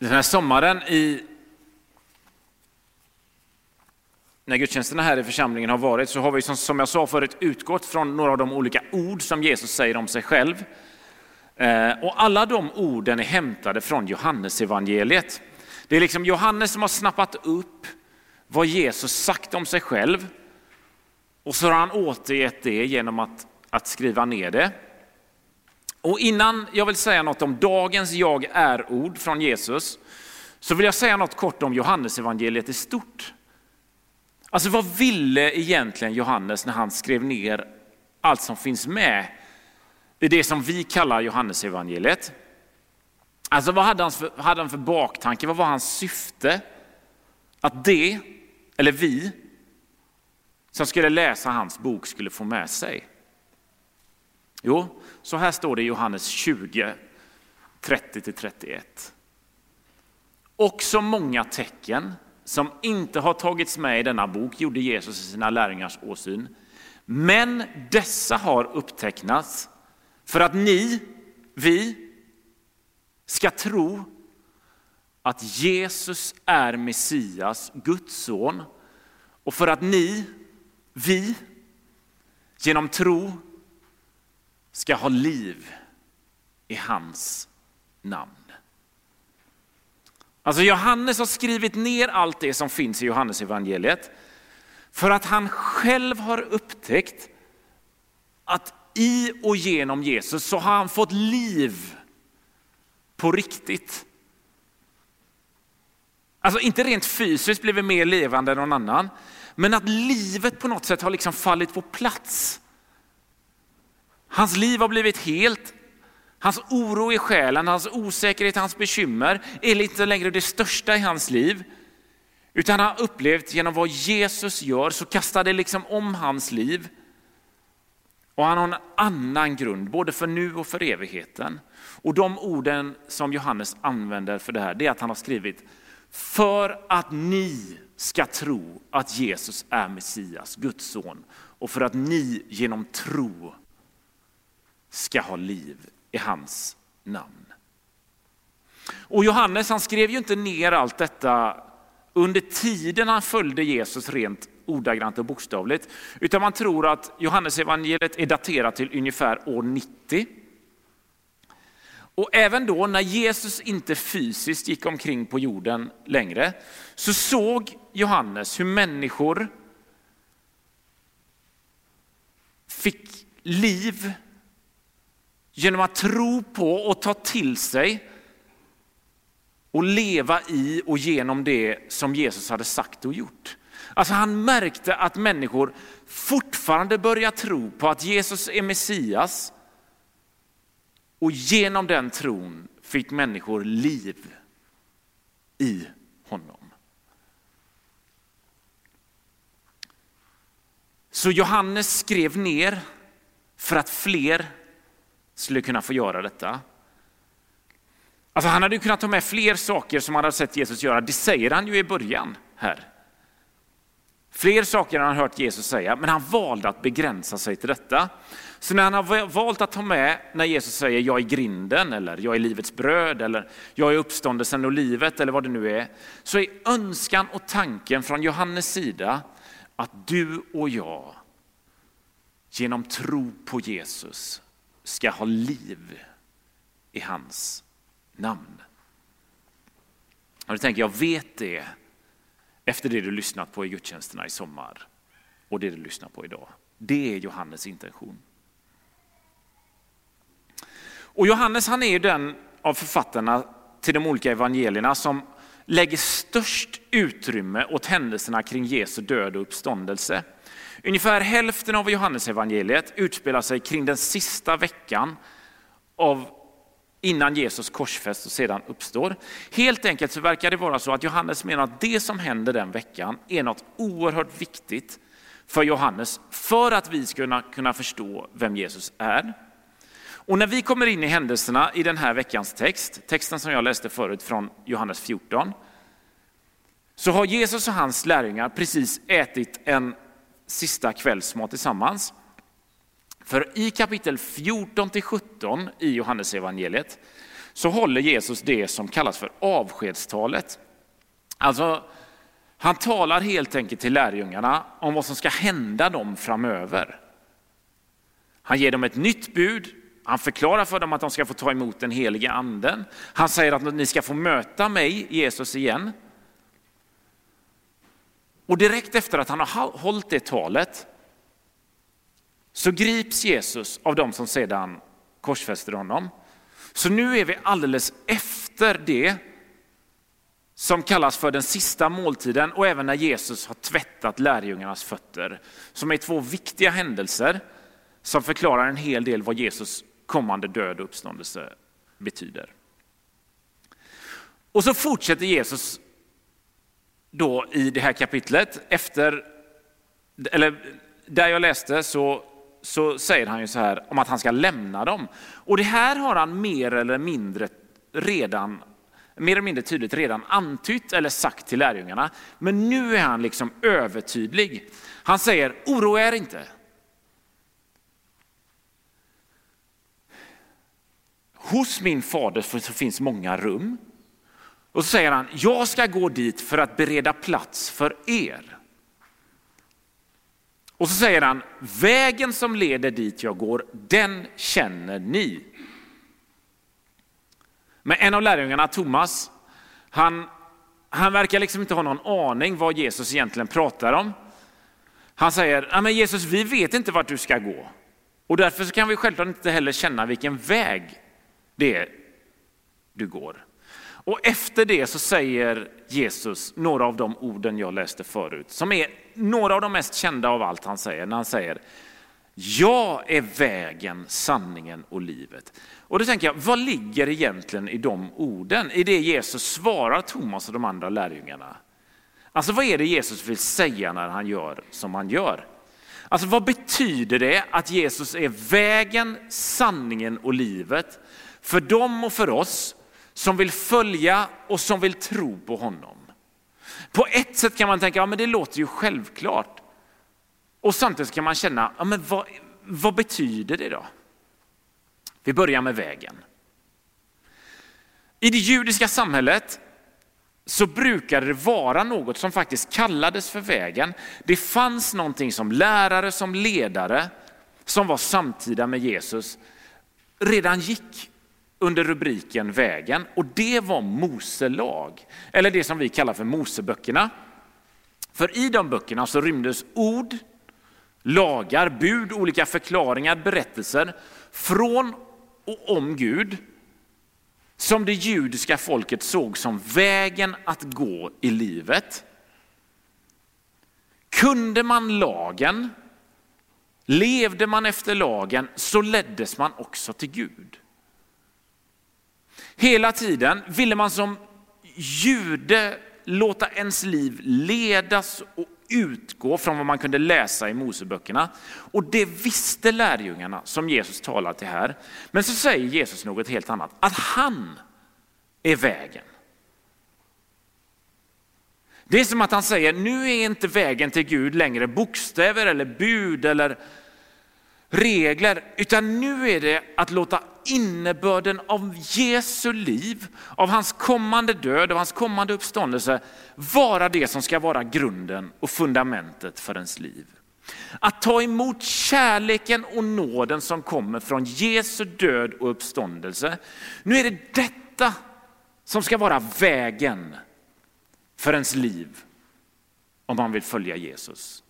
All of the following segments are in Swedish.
Den här sommaren i när gudstjänsterna här i församlingen har varit så har vi som jag sa förut utgått från några av de olika ord som Jesus säger om sig själv. Eh, och alla de orden är hämtade från Johannesevangeliet. Det är liksom Johannes som har snappat upp vad Jesus sagt om sig själv och så har han återgett det genom att, att skriva ner det. Och innan jag vill säga något om dagens jag är-ord från Jesus så vill jag säga något kort om Johannesevangeliet i stort. Alltså vad ville egentligen Johannes när han skrev ner allt som finns med i det som vi kallar Johannesevangeliet? Alltså vad hade han, för, hade han för baktanke? Vad var hans syfte? Att det, eller vi, som skulle läsa hans bok skulle få med sig? Jo, så här står det i Johannes 20, 30-31. Också många tecken som inte har tagits med i denna bok gjorde Jesus i sina lärjungars åsyn. Men dessa har upptecknats för att ni, vi, ska tro att Jesus är Messias, Guds son och för att ni, vi, genom tro ska ha liv i hans namn. Alltså Johannes har skrivit ner allt det som finns i Johannes evangeliet för att han själv har upptäckt att i och genom Jesus så har han fått liv på riktigt. Alltså inte rent fysiskt blivit mer levande än någon annan, men att livet på något sätt har liksom fallit på plats. Hans liv har blivit helt, Hans oro i själen, hans osäkerhet, hans bekymmer är inte längre det största i hans liv. Utan han har upplevt genom vad Jesus gör så kastar det liksom om hans liv. Och han har en annan grund, både för nu och för evigheten. Och de orden som Johannes använder för det här, det är att han har skrivit för att ni ska tro att Jesus är Messias, Guds son. Och för att ni genom tro ska ha liv i hans namn. Och Johannes han skrev ju inte ner allt detta under tiden han följde Jesus rent ordagrant och bokstavligt, utan man tror att Johannes evangeliet är daterat till ungefär år 90. Och även då när Jesus inte fysiskt gick omkring på jorden längre, så såg Johannes hur människor fick liv genom att tro på och ta till sig och leva i och genom det som Jesus hade sagt och gjort. Alltså han märkte att människor fortfarande börjar tro på att Jesus är Messias och genom den tron fick människor liv i honom. Så Johannes skrev ner för att fler skulle kunna få göra detta. Alltså han hade kunnat ta med fler saker som han hade sett Jesus göra, det säger han ju i början här. Fler saker har han hört Jesus säga, men han valde att begränsa sig till detta. Så när han har valt att ta med, när Jesus säger jag är grinden, eller jag är livets bröd, eller jag är uppståndelsen och livet, eller vad det nu är, så är önskan och tanken från Johannes sida att du och jag genom tro på Jesus ska ha liv i hans namn. Och du tänker, jag vet det efter det du lyssnat på i gudstjänsterna i sommar och det du lyssnar på idag. Det är Johannes intention. Och Johannes han är ju den av författarna till de olika evangelierna som lägger störst utrymme åt händelserna kring Jesu död och uppståndelse. Ungefär hälften av Johannesevangeliet utspelar sig kring den sista veckan av innan Jesus korsfästs och sedan uppstår. Helt enkelt så verkar det vara så att Johannes menar att det som händer den veckan är något oerhört viktigt för Johannes för att vi ska kunna förstå vem Jesus är. Och när vi kommer in i händelserna i den här veckans text, texten som jag läste förut från Johannes 14, så har Jesus och hans lärjungar precis ätit en sista kvällsmat tillsammans. För i kapitel 14 till 17 i Johannesevangeliet så håller Jesus det som kallas för avskedstalet. Alltså, han talar helt enkelt till lärjungarna om vad som ska hända dem framöver. Han ger dem ett nytt bud, han förklarar för dem att de ska få ta emot den helige anden. Han säger att ni ska få möta mig, Jesus, igen. Och direkt efter att han har hållit det talet så grips Jesus av de som sedan korsfäster honom. Så nu är vi alldeles efter det som kallas för den sista måltiden och även när Jesus har tvättat lärjungarnas fötter. Som är två viktiga händelser som förklarar en hel del vad Jesus kommande död och uppståndelse betyder. Och så fortsätter Jesus då i det här kapitlet, efter, eller där jag läste så, så säger han ju så här om att han ska lämna dem. Och det här har han mer eller mindre redan mer eller mindre tydligt redan antytt eller sagt till lärjungarna. Men nu är han liksom övertydlig. Han säger, oroa er inte. Hos min fader så finns många rum. Och så säger han, jag ska gå dit för att bereda plats för er. Och så säger han, vägen som leder dit jag går, den känner ni. Men en av lärjungarna, Thomas, han, han verkar liksom inte ha någon aning vad Jesus egentligen pratar om. Han säger, men Jesus vi vet inte vart du ska gå. Och därför så kan vi självklart inte heller känna vilken väg det är du går. Och efter det så säger Jesus några av de orden jag läste förut, som är några av de mest kända av allt han säger, när han säger jag är vägen, sanningen och livet. Och då tänker jag, vad ligger egentligen i de orden? I det Jesus svarar Thomas och de andra lärjungarna? Alltså vad är det Jesus vill säga när han gör som han gör? Alltså vad betyder det att Jesus är vägen, sanningen och livet för dem och för oss som vill följa och som vill tro på honom? På ett sätt kan man tänka, ja men det låter ju självklart. Och samtidigt kan man känna, ja men vad, vad betyder det då? Vi börjar med vägen. I det judiska samhället så brukade det vara något som faktiskt kallades för vägen. Det fanns någonting som lärare, som ledare, som var samtida med Jesus, redan gick under rubriken vägen och det var Mose lag, eller det som vi kallar för Moseböckerna. För i de böckerna så rymdes ord, lagar, bud, olika förklaringar, berättelser från och om Gud som det judiska folket såg som vägen att gå i livet. Kunde man lagen, levde man efter lagen så leddes man också till Gud. Hela tiden ville man som jude låta ens liv ledas och utgå från vad man kunde läsa i Moseböckerna. Och det visste lärjungarna som Jesus talar till här. Men så säger Jesus något helt annat, att han är vägen. Det är som att han säger, nu är inte vägen till Gud längre bokstäver eller bud eller regler, utan nu är det att låta innebörden av Jesu liv, av hans kommande död, av hans kommande uppståndelse vara det som ska vara grunden och fundamentet för ens liv. Att ta emot kärleken och nåden som kommer från Jesu död och uppståndelse. Nu är det detta som ska vara vägen för ens liv om man vill följa Jesus.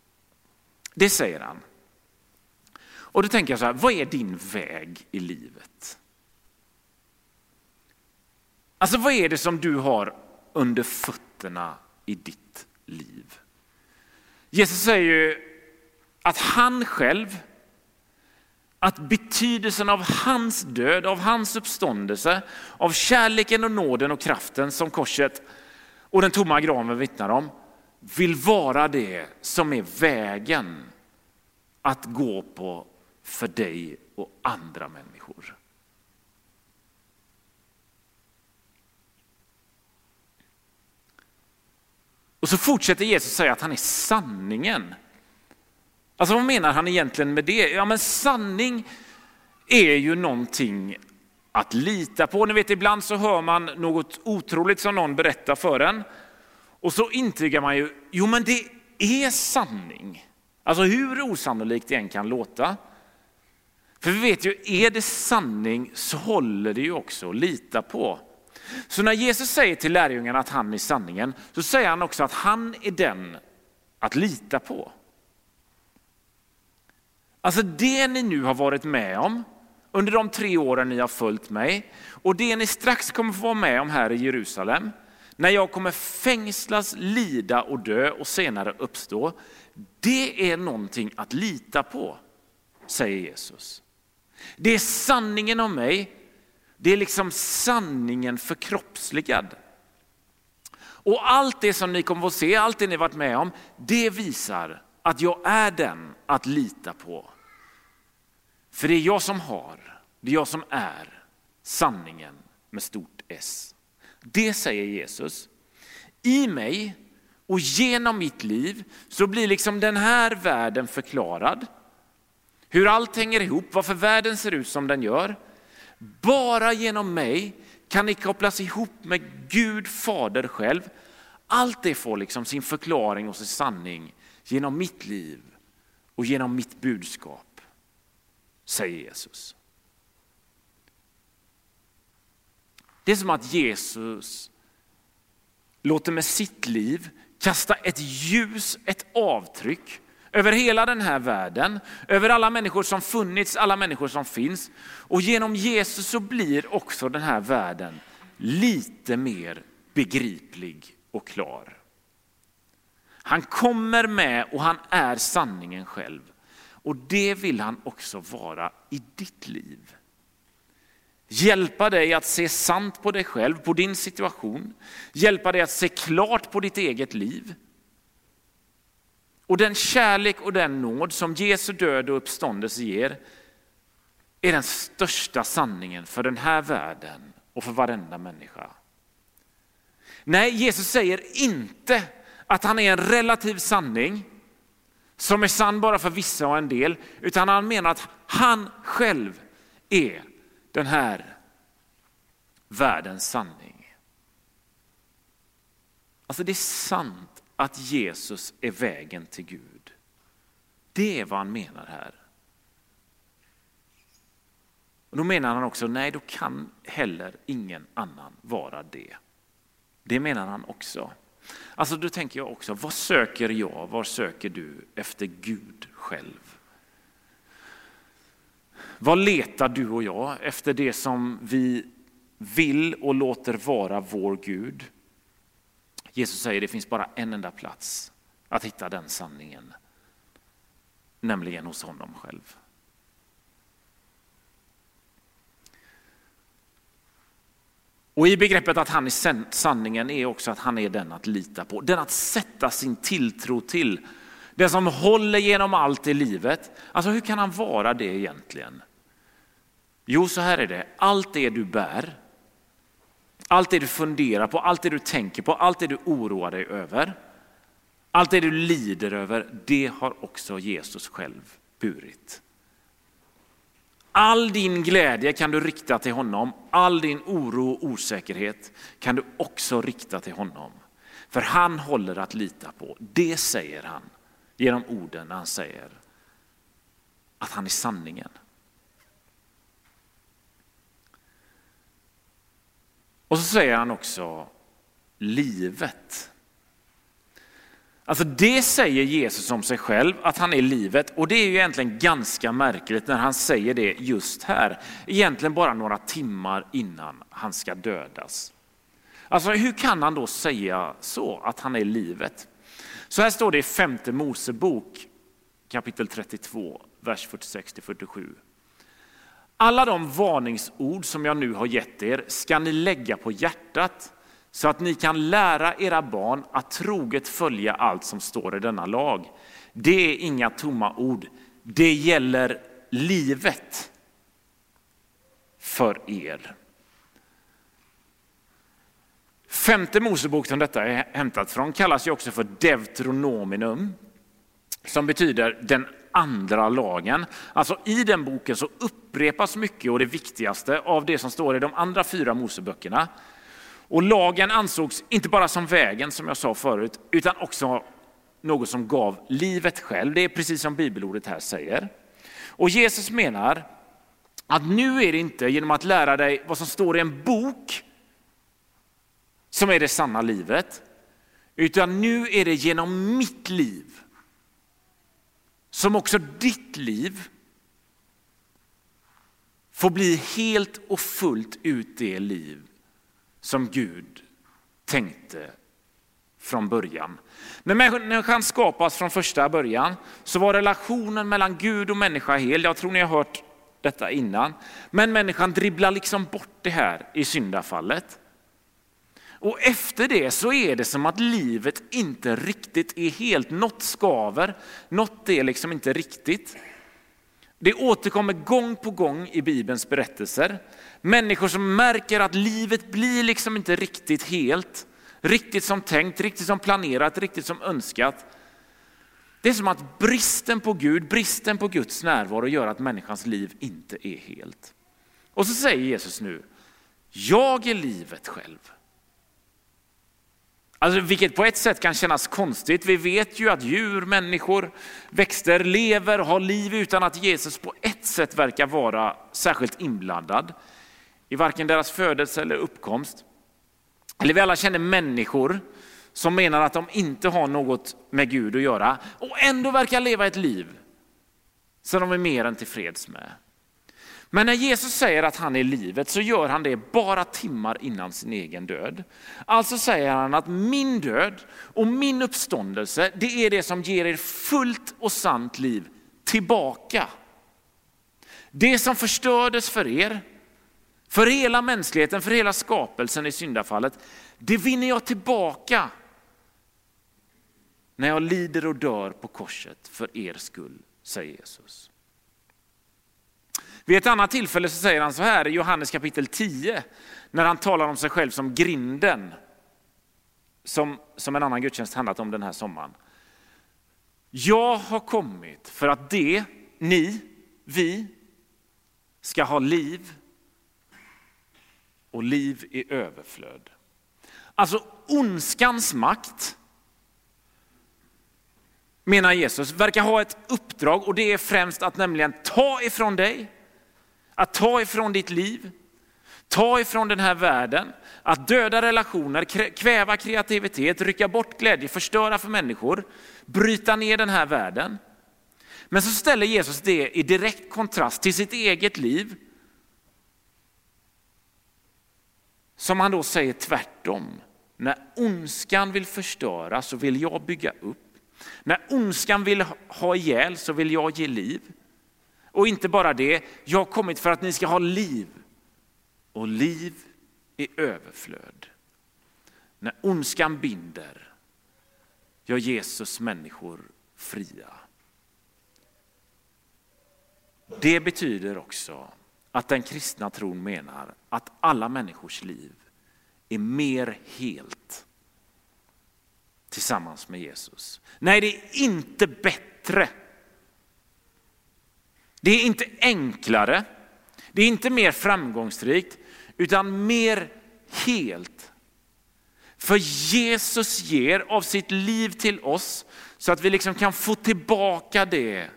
Det säger han. Och då tänker jag så här, vad är din väg i livet? Alltså vad är det som du har under fötterna i ditt liv? Jesus säger ju att han själv, att betydelsen av hans död, av hans uppståndelse, av kärleken och nåden och kraften som korset och den tomma graven vittnar om, vill vara det som är vägen att gå på för dig och andra människor. Och så fortsätter Jesus säga att han är sanningen. Alltså vad menar han egentligen med det? Ja men sanning är ju någonting att lita på. Ni vet ibland så hör man något otroligt som någon berättar för en. Och så intygar man ju, jo men det är sanning. Alltså hur osannolikt det än kan låta. För vi vet ju, är det sanning så håller det ju också att lita på. Så när Jesus säger till lärjungarna att han är sanningen, så säger han också att han är den att lita på. Alltså det ni nu har varit med om under de tre åren ni har följt mig och det ni strax kommer få vara med om här i Jerusalem, när jag kommer fängslas, lida och dö och senare uppstå, det är någonting att lita på, säger Jesus. Det är sanningen om mig, det är liksom sanningen förkroppsligad. Och allt det som ni kommer att få se, allt det ni varit med om, det visar att jag är den att lita på. För det är jag som har, det är jag som är sanningen med stort S. Det säger Jesus. I mig och genom mitt liv så blir liksom den här världen förklarad. Hur allt hänger ihop, varför världen ser ut som den gör. Bara genom mig kan ni kopplas ihop med Gud Fader själv. Allt det får liksom sin förklaring och sin sanning genom mitt liv och genom mitt budskap, säger Jesus. Det är som att Jesus låter med sitt liv kasta ett ljus, ett avtryck över hela den här världen, över alla människor som funnits, alla människor som finns. Och genom Jesus så blir också den här världen lite mer begriplig och klar. Han kommer med och han är sanningen själv. Och det vill han också vara i ditt liv. Hjälpa dig att se sant på dig själv, på din situation. Hjälpa dig att se klart på ditt eget liv. Och den kärlek och den nåd som Jesu död och uppståndelse ger är den största sanningen för den här världen och för varenda människa. Nej, Jesus säger inte att han är en relativ sanning som är sann bara för vissa och en del, utan han menar att han själv är den här världens sanning. Alltså det är sant att Jesus är vägen till Gud. Det är vad han menar här. Och då menar han också, nej då kan heller ingen annan vara det. Det menar han också. Alltså då tänker jag också, vad söker jag, vad söker du efter Gud själv? Vad letar du och jag efter det som vi vill och låter vara vår Gud? Jesus säger det finns bara en enda plats att hitta den sanningen, nämligen hos honom själv. Och i begreppet att han är sanningen är också att han är den att lita på, den att sätta sin tilltro till. Den som håller genom allt i livet. Alltså hur kan han vara det egentligen? Jo, så här är det. Allt det du bär, allt det du funderar på, allt det du tänker på, allt det du oroar dig över, allt det du lider över, det har också Jesus själv burit. All din glädje kan du rikta till honom, all din oro och osäkerhet kan du också rikta till honom. För han håller att lita på, det säger han genom orden när han säger att han är sanningen. Och så säger han också livet. Alltså det säger Jesus om sig själv, att han är livet. Och det är ju egentligen ganska märkligt när han säger det just här. Egentligen bara några timmar innan han ska dödas. Alltså hur kan han då säga så, att han är livet? Så här står det i femte Mosebok kapitel 32, vers 46 till 47. Alla de varningsord som jag nu har gett er ska ni lägga på hjärtat så att ni kan lära era barn att troget följa allt som står i denna lag. Det är inga tomma ord, det gäller livet för er. Femte Mosebok som detta är hämtat från kallas ju också för Deuteronominum som betyder den andra lagen. Alltså i den boken så upprepas mycket och det viktigaste av det som står i de andra fyra Moseböckerna. Och lagen ansågs inte bara som vägen som jag sa förut, utan också något som gav livet själv. Det är precis som bibelordet här säger. Och Jesus menar att nu är det inte genom att lära dig vad som står i en bok som är det sanna livet, utan nu är det genom mitt liv som också ditt liv får bli helt och fullt ut det liv som Gud tänkte från början. När människan skapas från första början så var relationen mellan Gud och människa hel. Jag tror ni har hört detta innan. Men människan dribblar liksom bort det här i syndafallet. Och efter det så är det som att livet inte riktigt är helt, något skaver, något är liksom inte riktigt. Det återkommer gång på gång i Bibelns berättelser. Människor som märker att livet blir liksom inte riktigt helt, riktigt som tänkt, riktigt som planerat, riktigt som önskat. Det är som att bristen på Gud, bristen på Guds närvaro gör att människans liv inte är helt. Och så säger Jesus nu, jag är livet själv. Alltså, vilket på ett sätt kan kännas konstigt. Vi vet ju att djur, människor, växter lever, har liv utan att Jesus på ett sätt verkar vara särskilt inblandad i varken deras födelse eller uppkomst. Eller vi alla känner människor som menar att de inte har något med Gud att göra och ändå verkar leva ett liv som de är mer än tillfreds med. Men när Jesus säger att han är livet så gör han det bara timmar innan sin egen död. Alltså säger han att min död och min uppståndelse, det är det som ger er fullt och sant liv tillbaka. Det som förstördes för er, för hela mänskligheten, för hela skapelsen i syndafallet, det vinner jag tillbaka när jag lider och dör på korset för er skull, säger Jesus. Vid ett annat tillfälle så säger han så här i Johannes kapitel 10, när han talar om sig själv som grinden, som, som en annan gudstjänst handlat om den här sommaren. Jag har kommit för att det, ni, vi, ska ha liv och liv i överflöd. Alltså ondskans makt, menar Jesus, verkar ha ett uppdrag och det är främst att nämligen ta ifrån dig att ta ifrån ditt liv, ta ifrån den här världen, att döda relationer, kväva kreativitet, rycka bort glädje, förstöra för människor, bryta ner den här världen. Men så ställer Jesus det i direkt kontrast till sitt eget liv. Som han då säger tvärtom. När ondskan vill förstöra så vill jag bygga upp. När ondskan vill ha ihjäl så vill jag ge liv. Och inte bara det, jag har kommit för att ni ska ha liv och liv i överflöd. När ondskan binder gör Jesus människor fria. Det betyder också att den kristna tron menar att alla människors liv är mer helt tillsammans med Jesus. Nej, det är inte bättre det är inte enklare, det är inte mer framgångsrikt, utan mer helt. För Jesus ger av sitt liv till oss så att vi liksom kan få tillbaka det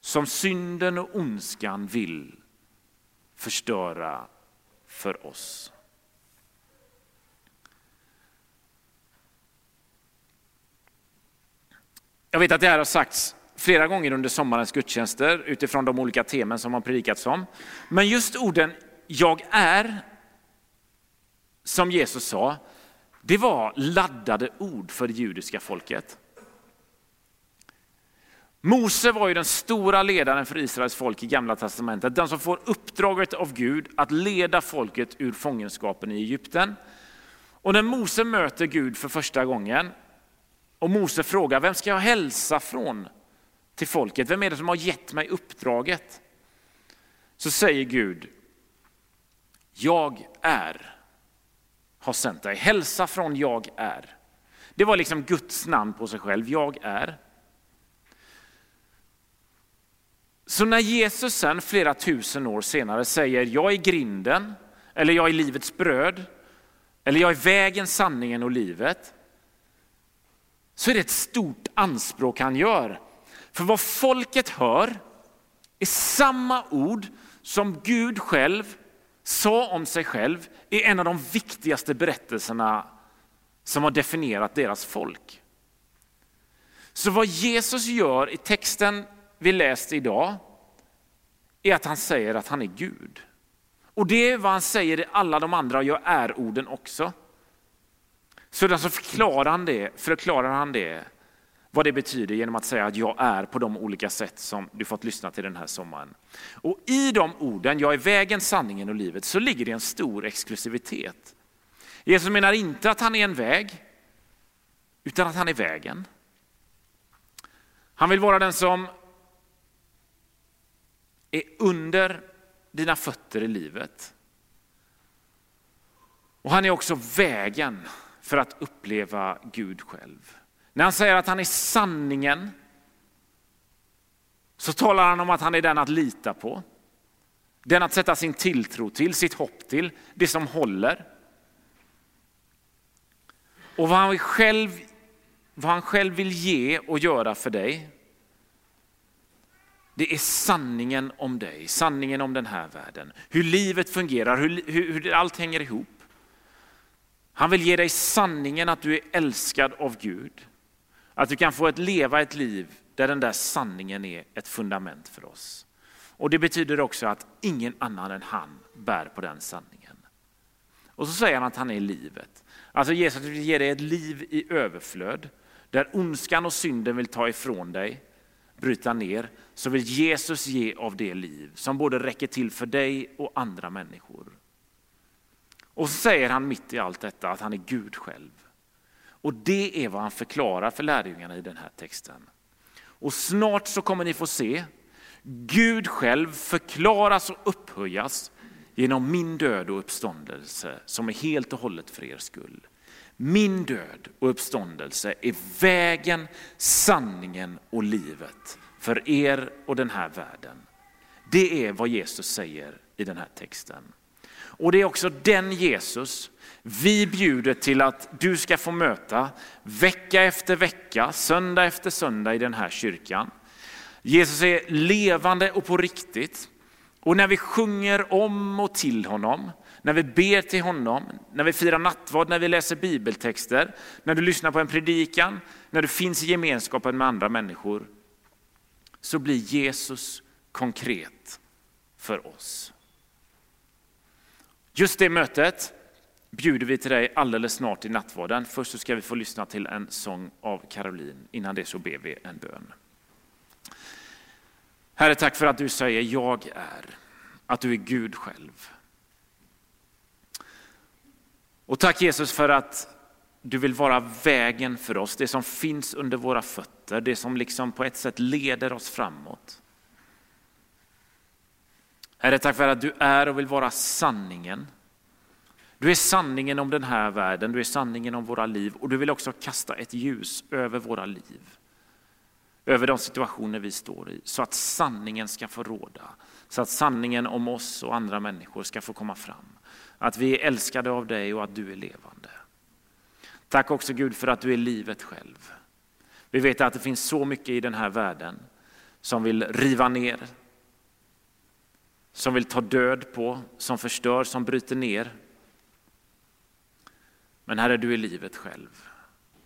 som synden och ondskan vill förstöra för oss. Jag vet att det här har sagts flera gånger under sommarens gudstjänster utifrån de olika teman som har predikats om. Men just orden jag är, som Jesus sa, det var laddade ord för det judiska folket. Mose var ju den stora ledaren för Israels folk i gamla testamentet, den som får uppdraget av Gud att leda folket ur fångenskapen i Egypten. Och när Mose möter Gud för första gången och Mose frågar, vem ska jag hälsa från? Till folket. Vem är det som har gett mig uppdraget? Så säger Gud, jag är har sänt dig. Hälsa från jag är. Det var liksom Guds namn på sig själv, jag är. Så när Jesus sen flera tusen år senare säger jag är grinden, eller jag är livets bröd, eller jag är vägen, sanningen och livet, så är det ett stort anspråk han gör. För vad folket hör är samma ord som Gud själv sa om sig själv i en av de viktigaste berättelserna som har definierat deras folk. Så vad Jesus gör i texten vi läste idag är att han säger att han är Gud. Och det är vad han säger i alla de andra jag är-orden också. Så så förklarar han, det, förklarar han det, vad det betyder genom att säga att jag är på de olika sätt som du fått lyssna till den här sommaren. Och i de orden, jag är vägen, sanningen och livet, så ligger det en stor exklusivitet. Jesus menar inte att han är en väg, utan att han är vägen. Han vill vara den som är under dina fötter i livet. Och han är också vägen för att uppleva Gud själv. När han säger att han är sanningen så talar han om att han är den att lita på. Den att sätta sin tilltro till, sitt hopp till, det som håller. Och vad han själv, vad han själv vill ge och göra för dig, det är sanningen om dig, sanningen om den här världen. Hur livet fungerar, hur, hur, hur allt hänger ihop. Han vill ge dig sanningen att du är älskad av Gud. Att du kan få ett, leva ett liv där den där sanningen är ett fundament för oss. Och Det betyder också att ingen annan än han bär på den sanningen. Och så säger han att han är livet. Alltså Jesus vill ge dig ett liv i överflöd, där ondskan och synden vill ta ifrån dig, bryta ner, så vill Jesus ge av det liv som både räcker till för dig och andra människor. Och så säger han mitt i allt detta att han är Gud själv. Och det är vad han förklarar för lärjungarna i den här texten. Och snart så kommer ni få se Gud själv förklaras och upphöjas genom min död och uppståndelse som är helt och hållet för er skull. Min död och uppståndelse är vägen, sanningen och livet för er och den här världen. Det är vad Jesus säger i den här texten. Och det är också den Jesus vi bjuder till att du ska få möta vecka efter vecka, söndag efter söndag i den här kyrkan. Jesus är levande och på riktigt. Och när vi sjunger om och till honom, när vi ber till honom, när vi firar nattvard, när vi läser bibeltexter, när du lyssnar på en predikan, när du finns i gemenskapen med andra människor, så blir Jesus konkret för oss. Just det mötet bjuder vi till dig alldeles snart i nattvarden. Först så ska vi få lyssna till en sång av Caroline. Innan det så ber vi en bön. Herre, tack för att du säger jag är, att du är Gud själv. Och tack Jesus för att du vill vara vägen för oss, det som finns under våra fötter, det som liksom på ett sätt leder oss framåt. Herre, tack för att du är och vill vara sanningen. Du är sanningen om den här världen, du är sanningen om våra liv och du vill också kasta ett ljus över våra liv. Över de situationer vi står i, så att sanningen ska få råda. Så att sanningen om oss och andra människor ska få komma fram. Att vi är älskade av dig och att du är levande. Tack också Gud för att du är livet själv. Vi vet att det finns så mycket i den här världen som vill riva ner, som vill ta död på, som förstör, som bryter ner. Men Herre, du är livet själv.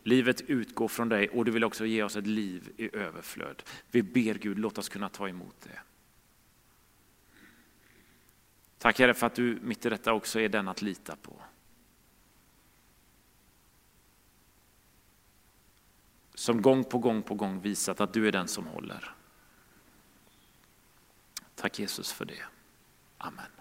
Livet utgår från dig och du vill också ge oss ett liv i överflöd. Vi ber Gud, låt oss kunna ta emot det. Tack Herre för att du mitt i detta också är den att lita på. Som gång på gång på gång visat att du är den som håller. Tack Jesus för det. Amen.